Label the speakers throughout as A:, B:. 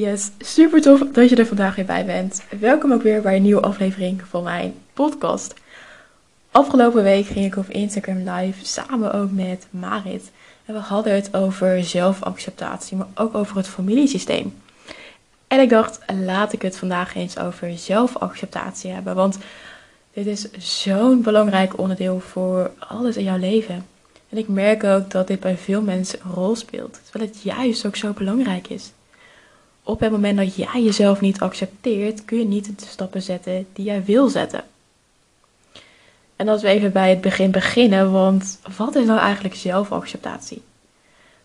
A: Yes, super tof dat je er vandaag weer bij bent. Welkom ook weer bij een nieuwe aflevering van mijn podcast. Afgelopen week ging ik op Instagram live samen ook met Marit. En we hadden het over zelfacceptatie, maar ook over het familiesysteem. En ik dacht, laat ik het vandaag eens over zelfacceptatie hebben. Want dit is zo'n belangrijk onderdeel voor alles in jouw leven. En ik merk ook dat dit bij veel mensen een rol speelt. Terwijl het juist ook zo belangrijk is. Op het moment dat jij jezelf niet accepteert, kun je niet de stappen zetten die jij wil zetten. En als we even bij het begin beginnen, want wat is nou eigenlijk zelfacceptatie?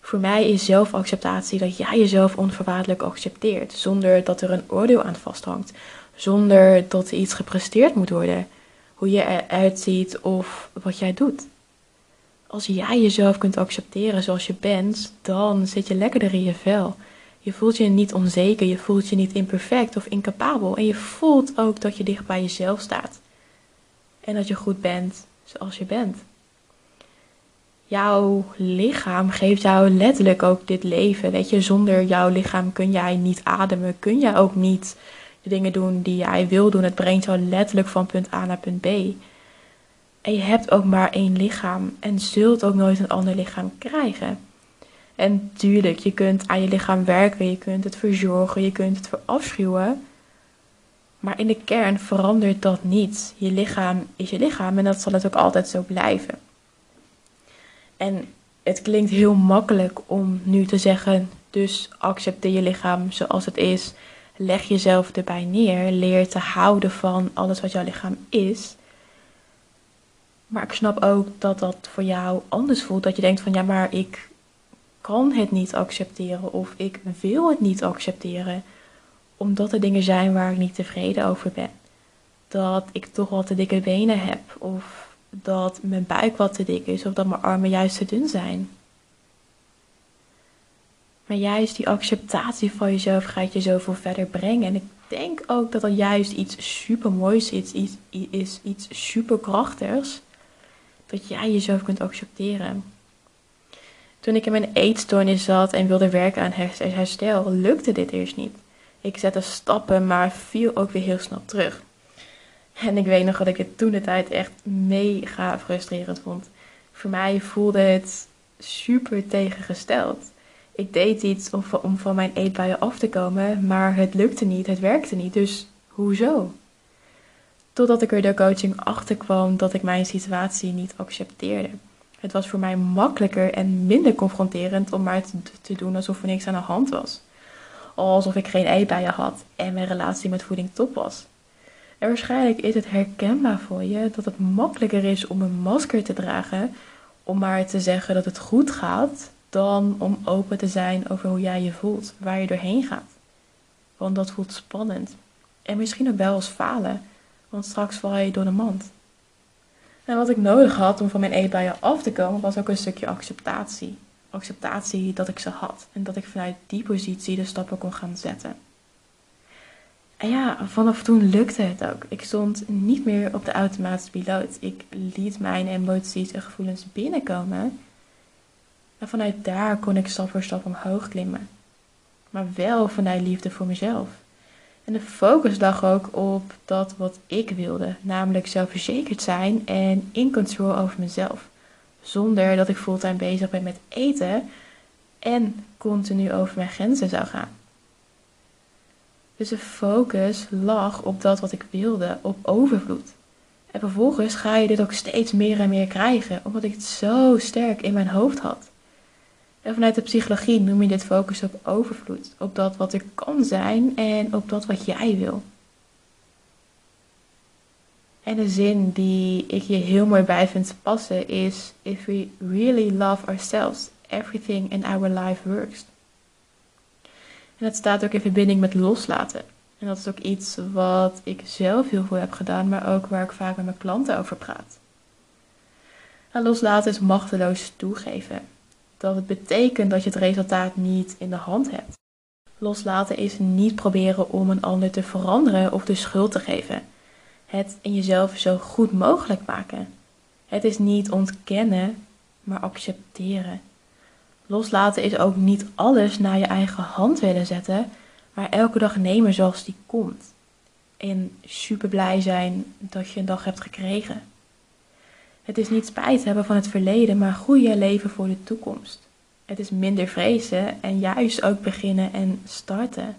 A: Voor mij is zelfacceptatie dat jij jezelf onvoorwaardelijk accepteert, zonder dat er een oordeel aan vasthangt, zonder dat er iets gepresteerd moet worden, hoe je eruit ziet of wat jij doet. Als jij jezelf kunt accepteren zoals je bent, dan zit je lekkerder in je vel. Je voelt je niet onzeker, je voelt je niet imperfect of incapabel en je voelt ook dat je dicht bij jezelf staat. En dat je goed bent zoals je bent. Jouw lichaam geeft jou letterlijk ook dit leven. Weet je, zonder jouw lichaam kun jij niet ademen, kun jij ook niet de dingen doen die jij wil doen. Het brengt jou letterlijk van punt A naar punt B. En je hebt ook maar één lichaam en zult ook nooit een ander lichaam krijgen. En tuurlijk, je kunt aan je lichaam werken, je kunt het verzorgen, je kunt het verafschuwen. Maar in de kern verandert dat niet. Je lichaam is je lichaam en dat zal het ook altijd zo blijven. En het klinkt heel makkelijk om nu te zeggen, dus accepteer je lichaam zoals het is. Leg jezelf erbij neer. Leer te houden van alles wat jouw lichaam is. Maar ik snap ook dat dat voor jou anders voelt. Dat je denkt van ja, maar ik kan het niet accepteren of ik wil het niet accepteren. Omdat er dingen zijn waar ik niet tevreden over ben. Dat ik toch wat te dikke benen heb of dat mijn buik wat te dik is of dat mijn armen juist te dun zijn. Maar juist die acceptatie van jezelf gaat je zoveel verder brengen. En ik denk ook dat dat juist iets super moois is, iets, is, iets super krachtigs. Dat jij jezelf kunt accepteren. Toen ik in mijn eetstoornis zat en wilde werken aan herstel, lukte dit eerst niet. Ik zette stappen, maar viel ook weer heel snel terug. En ik weet nog dat ik het toen de tijd echt mega frustrerend vond. Voor mij voelde het super tegengesteld. Ik deed iets om, om van mijn eetbuien af te komen, maar het lukte niet, het werkte niet. Dus hoezo? Totdat ik er door coaching achter kwam dat ik mijn situatie niet accepteerde. Het was voor mij makkelijker en minder confronterend om maar te, doen alsof er niks aan de hand was. Alsof ik geen eetbuien had en mijn relatie met voeding top was. En waarschijnlijk is het herkenbaar voor je dat het makkelijker is om een masker te dragen, om maar te zeggen dat het goed gaat, dan om open te zijn over hoe jij je voelt, waar je doorheen gaat. Want dat voelt spannend. En misschien ook wel als falen, want straks val je door de mand. En wat ik nodig had om van mijn eetbuien af te komen, was ook een stukje acceptatie. Acceptatie dat ik ze had en dat ik vanuit die positie de stappen kon gaan zetten. En ja, vanaf toen lukte het ook. Ik stond niet meer op de automatische piloot. Ik liet mijn emoties en gevoelens binnenkomen. En vanuit daar kon ik stap voor stap omhoog klimmen. Maar wel vanuit liefde voor mezelf. En de focus lag ook op dat wat ik wilde, namelijk zelfverzekerd zijn en in control over mezelf. Zonder dat ik fulltime bezig ben met eten en continu over mijn grenzen zou gaan. Dus de focus lag op dat wat ik wilde, op overvloed. En vervolgens ga je dit ook steeds meer en meer krijgen, omdat ik het zo sterk in mijn hoofd had. En vanuit de psychologie noem je dit focus op overvloed, op dat wat er kan zijn en op dat wat jij wil. En de zin die ik hier heel mooi bij vind passen is: If we really love ourselves, everything in our life works. En dat staat ook in verbinding met loslaten. En dat is ook iets wat ik zelf heel veel heb gedaan, maar ook waar ik vaak met mijn klanten over praat. En loslaten is machteloos toegeven. Dat het betekent dat je het resultaat niet in de hand hebt. Loslaten is niet proberen om een ander te veranderen of de schuld te geven. Het in jezelf zo goed mogelijk maken. Het is niet ontkennen, maar accepteren. Loslaten is ook niet alles naar je eigen hand willen zetten, Maar elke dag nemen zoals die komt. En super blij zijn dat je een dag hebt gekregen. Het is niet spijt hebben van het verleden, maar groeien leven voor de toekomst. Het is minder vrezen en juist ook beginnen en starten.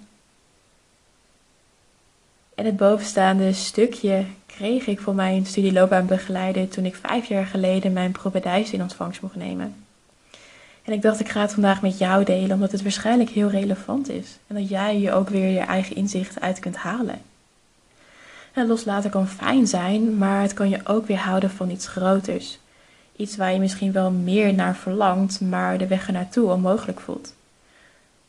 A: En het bovenstaande stukje kreeg ik voor mijn studieloopbaanbegeleider toen ik vijf jaar geleden mijn propedeis in ontvangst mocht nemen. En ik dacht, ik ga het vandaag met jou delen, omdat het waarschijnlijk heel relevant is. En dat jij je ook weer je eigen inzicht uit kunt halen. En loslaten kan fijn zijn, maar het kan je ook weer houden van iets groters. Iets waar je misschien wel meer naar verlangt, maar de weg er naartoe onmogelijk voelt.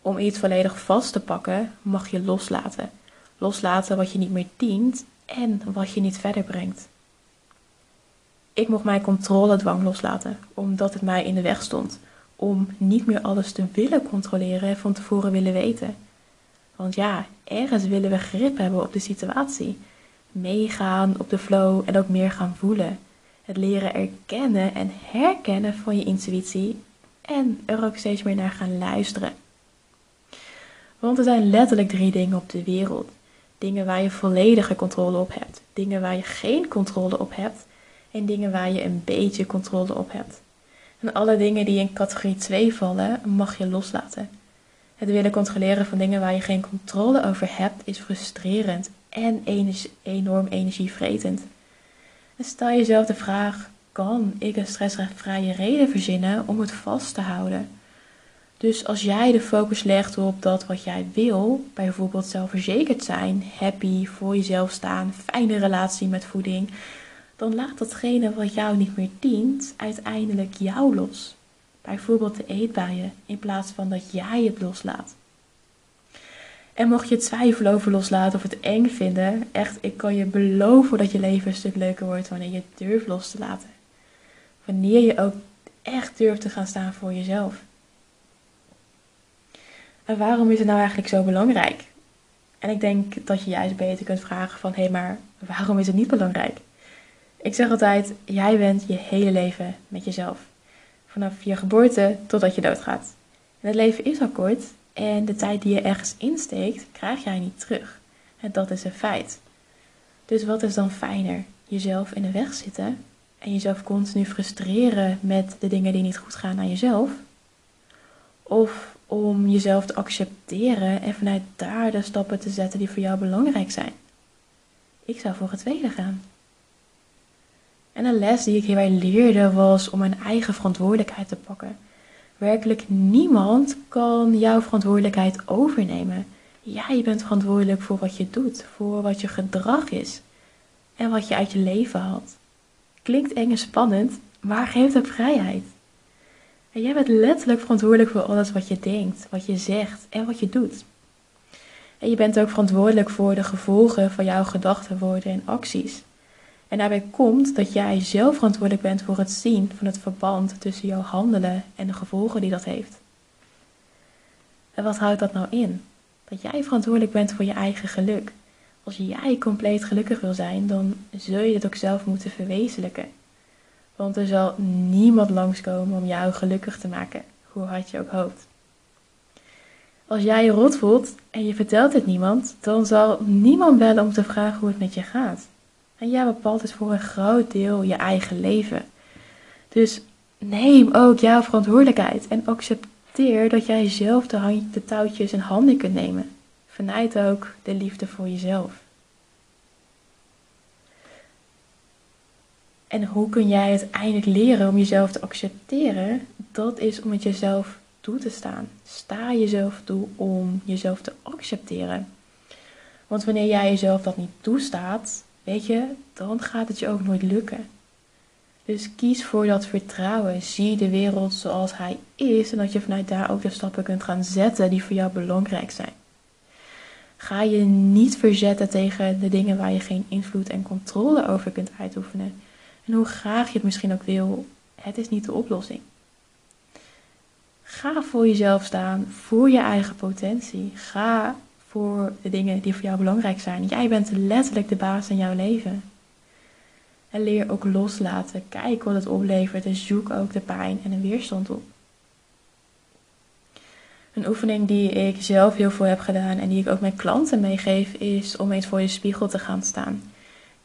A: Om iets volledig vast te pakken, mag je loslaten. Loslaten wat je niet meer dient en wat je niet verder brengt. Ik mocht mijn controledwang loslaten, omdat het mij in de weg stond. Om niet meer alles te willen controleren en van tevoren willen weten. Want ja, ergens willen we grip hebben op de situatie. Meegaan op de flow en ook meer gaan voelen. Het leren erkennen en herkennen van je intuïtie en er ook steeds meer naar gaan luisteren. Want er zijn letterlijk drie dingen op de wereld. Dingen waar je volledige controle op hebt, dingen waar je geen controle op hebt en dingen waar je een beetje controle op hebt. En alle dingen die in categorie 2 vallen, mag je loslaten. Het willen controleren van dingen waar je geen controle over hebt is frustrerend en enorm energievretend. En stel jezelf de vraag: kan ik een stressvrije reden verzinnen om het vast te houden? Dus als jij de focus legt op dat wat jij wil, bijvoorbeeld zelfverzekerd zijn, happy, voor jezelf staan, fijne relatie met voeding, dan laat datgene wat jou niet meer dient uiteindelijk jou los. Bijvoorbeeld de eetbuien, in plaats van dat jij het loslaat. En mocht je twijfelen over loslaten of het eng vinden, echt, ik kan je beloven dat je leven een stuk leuker wordt wanneer je durft los te laten. Wanneer je ook echt durft te gaan staan voor jezelf. En waarom is het nou eigenlijk zo belangrijk? En ik denk dat je juist beter kunt vragen van, hé, hey, maar waarom is het niet belangrijk? Ik zeg altijd, jij bent je hele leven met jezelf. Vanaf je geboorte totdat je doodgaat. En het leven is al kort en de tijd die je ergens insteekt, krijg jij niet terug. En dat is een feit. Dus wat is dan fijner? Jezelf in de weg zitten en jezelf continu frustreren met de dingen die niet goed gaan aan jezelf? Of om jezelf te accepteren en vanuit daar de stappen te zetten die voor jou belangrijk zijn? Ik zou voor het tweede gaan. En een les die ik hierbij leerde was om mijn eigen verantwoordelijkheid te pakken. Werkelijk niemand kan jouw verantwoordelijkheid overnemen. Jij bent verantwoordelijk voor wat je doet, voor wat je gedrag is en wat je uit je leven haalt. Klinkt eng en spannend, maar geeft ook vrijheid. En jij bent letterlijk verantwoordelijk voor alles wat je denkt, wat je zegt en wat je doet. En je bent ook verantwoordelijk voor de gevolgen van jouw gedachten, woorden en acties. En daarbij komt dat jij zelf verantwoordelijk bent voor het zien van het verband tussen jouw handelen en de gevolgen die dat heeft. En wat houdt dat nou in? Dat jij verantwoordelijk bent voor je eigen geluk. Als jij compleet gelukkig wil zijn, dan zul je dit ook zelf moeten verwezenlijken. Want er zal niemand langskomen om jou gelukkig te maken, hoe hard je ook hoopt. Als jij je rot voelt en je vertelt het niemand, dan zal niemand bellen om te vragen hoe het met je gaat. En jij bepaalt dus voor een groot deel je eigen leven. Dus neem ook jouw verantwoordelijkheid en accepteer dat jij zelf de, de touwtjes in handen kunt nemen. Vanuit ook de liefde voor jezelf. En hoe kun jij uiteindelijk leren om jezelf te accepteren? Dat is om het jezelf toe te staan. Sta jezelf toe om jezelf te accepteren. Want wanneer jij jezelf dat niet toestaat, weet je, dan gaat het je ook nooit lukken. Dus kies voor dat vertrouwen. Zie de wereld zoals hij is en dat je vanuit daar ook de stappen kunt gaan zetten die voor jou belangrijk zijn. Ga je niet verzetten tegen de dingen waar je geen invloed en controle over kunt uitoefenen. En hoe graag je het misschien ook wil, het is niet de oplossing. Ga voor jezelf staan, voor je eigen potentie. Ga voor de dingen die voor jou belangrijk zijn. Jij bent letterlijk de baas in jouw leven. En leer ook loslaten. Kijk wat het oplevert en zoek ook de pijn en de weerstand op. Een oefening die ik zelf heel veel heb gedaan en die ik ook mijn klanten meegeef, is om eens voor je spiegel te gaan staan.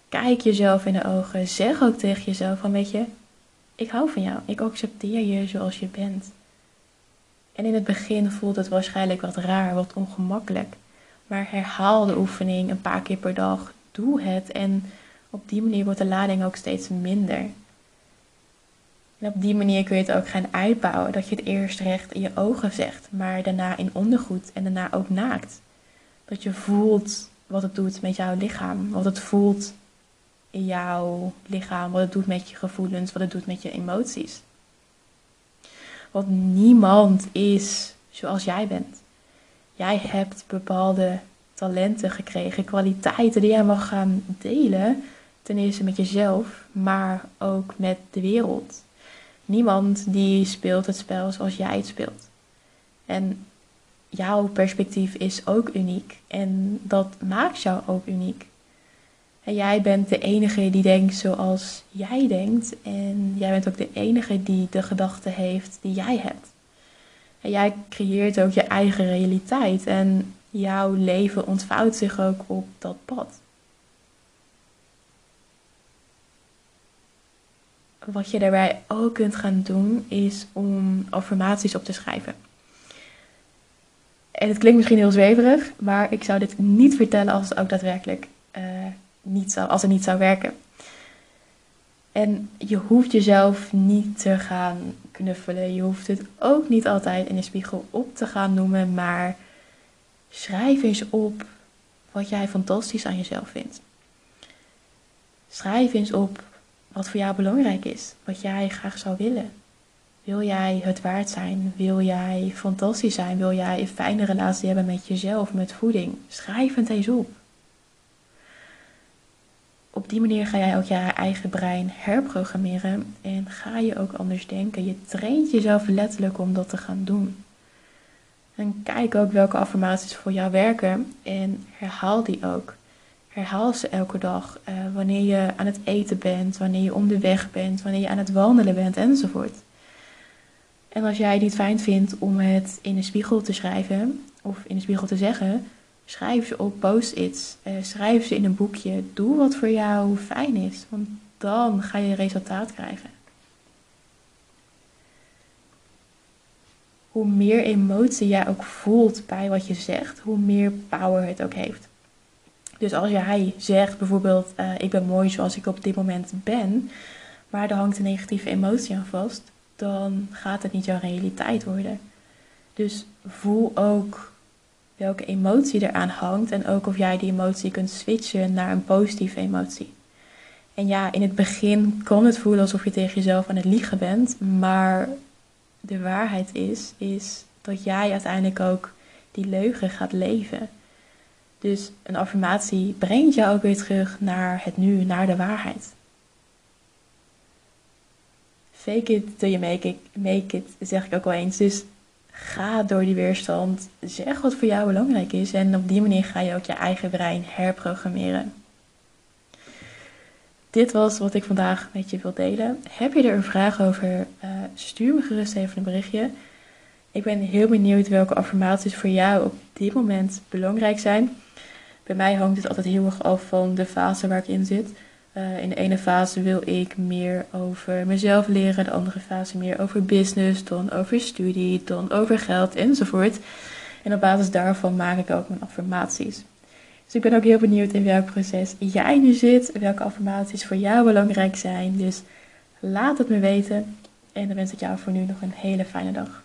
A: Kijk jezelf in de ogen. Zeg ook tegen jezelf van weet je, ik hou van jou. Ik accepteer je zoals je bent. En in het begin voelt het waarschijnlijk wat raar, wat ongemakkelijk. Maar herhaal de oefening een paar keer per dag. Doe het en op die manier wordt de lading ook steeds minder. En op die manier kun je het ook gaan uitbouwen. Dat je het eerst recht in je ogen zegt, maar daarna in ondergoed en daarna ook naakt. Dat je voelt wat het doet met jouw lichaam. Wat het voelt in jouw lichaam. Wat het doet met je gevoelens. Wat het doet met je emoties. Want niemand is zoals jij bent. Jij hebt bepaalde talenten gekregen, kwaliteiten die jij mag gaan delen. Ten eerste met jezelf, maar ook met de wereld. Niemand die speelt het spel zoals jij het speelt. En jouw perspectief is ook uniek en dat maakt jou ook uniek. En jij bent de enige die denkt zoals jij denkt en jij bent ook de enige die de gedachten heeft die jij hebt. En jij creëert ook je eigen realiteit en jouw leven ontvouwt zich ook op dat pad. Wat je daarbij ook kunt gaan doen, is om affirmaties op te schrijven. En het klinkt misschien heel zweverig, maar ik zou dit niet vertellen als het ook daadwerkelijk uh, niet zou, als het niet zou werken. En je hoeft jezelf niet te gaan knuffelen. Je hoeft het ook niet altijd in de spiegel op te gaan noemen, maar schrijf eens op wat jij fantastisch aan jezelf vindt. Schrijf eens op wat voor jou belangrijk is, wat jij graag zou willen. Wil jij het waard zijn? Wil jij fantastisch zijn? Wil jij een fijne relatie hebben met jezelf, met voeding? Schrijf het eens op. Op die manier ga jij ook je eigen brein herprogrammeren en ga je ook anders denken. Je traint jezelf letterlijk om dat te gaan doen. En kijk ook welke affirmaties voor jou werken en herhaal die ook. Herhaal ze elke dag. Uh, wanneer je aan het eten bent, wanneer je om de weg bent, wanneer je aan het wandelen bent enzovoort. En als jij het niet fijn vindt om het in de spiegel te schrijven of in de spiegel te zeggen, schrijf ze op post-its. Uh, schrijf ze in een boekje. Doe wat voor jou fijn is, want dan ga je resultaat krijgen. Hoe meer emotie jij ook voelt bij wat je zegt, hoe meer power het ook heeft. Dus als jij zegt bijvoorbeeld, uh, ik ben mooi zoals ik op dit moment ben, maar er hangt een negatieve emotie aan vast, dan gaat het niet jouw realiteit worden. Dus voel ook welke emotie eraan hangt en ook of jij die emotie kunt switchen naar een positieve emotie. En ja, in het begin kan het voelen alsof je tegen jezelf aan het liegen bent, maar de waarheid is, is dat jij uiteindelijk ook die leugen gaat leven. Dus een affirmatie brengt jou ook weer terug naar het nu, naar de waarheid. Fake it till you make it, make it zeg ik ook wel eens. Dus ga door die weerstand. Zeg wat voor jou belangrijk is. En op die manier ga je ook je eigen brein herprogrammeren. Dit was wat ik vandaag met je wil delen. Heb je er een vraag over? Uh, stuur me gerust even een berichtje. Ik ben heel benieuwd welke affirmaties voor jou op dit moment belangrijk zijn. Bij mij hangt het altijd heel erg af van de fase waar ik in zit. Uh, in de ene fase wil ik meer over mezelf leren, de andere fase meer over business, dan over studie, dan over geld enzovoort. En op basis daarvan maak ik ook mijn affirmaties. Dus ik ben ook heel benieuwd in welk proces jij nu zit, welke affirmaties voor jou belangrijk zijn. Dus laat het me weten en dan wens ik jou voor nu nog een hele fijne dag.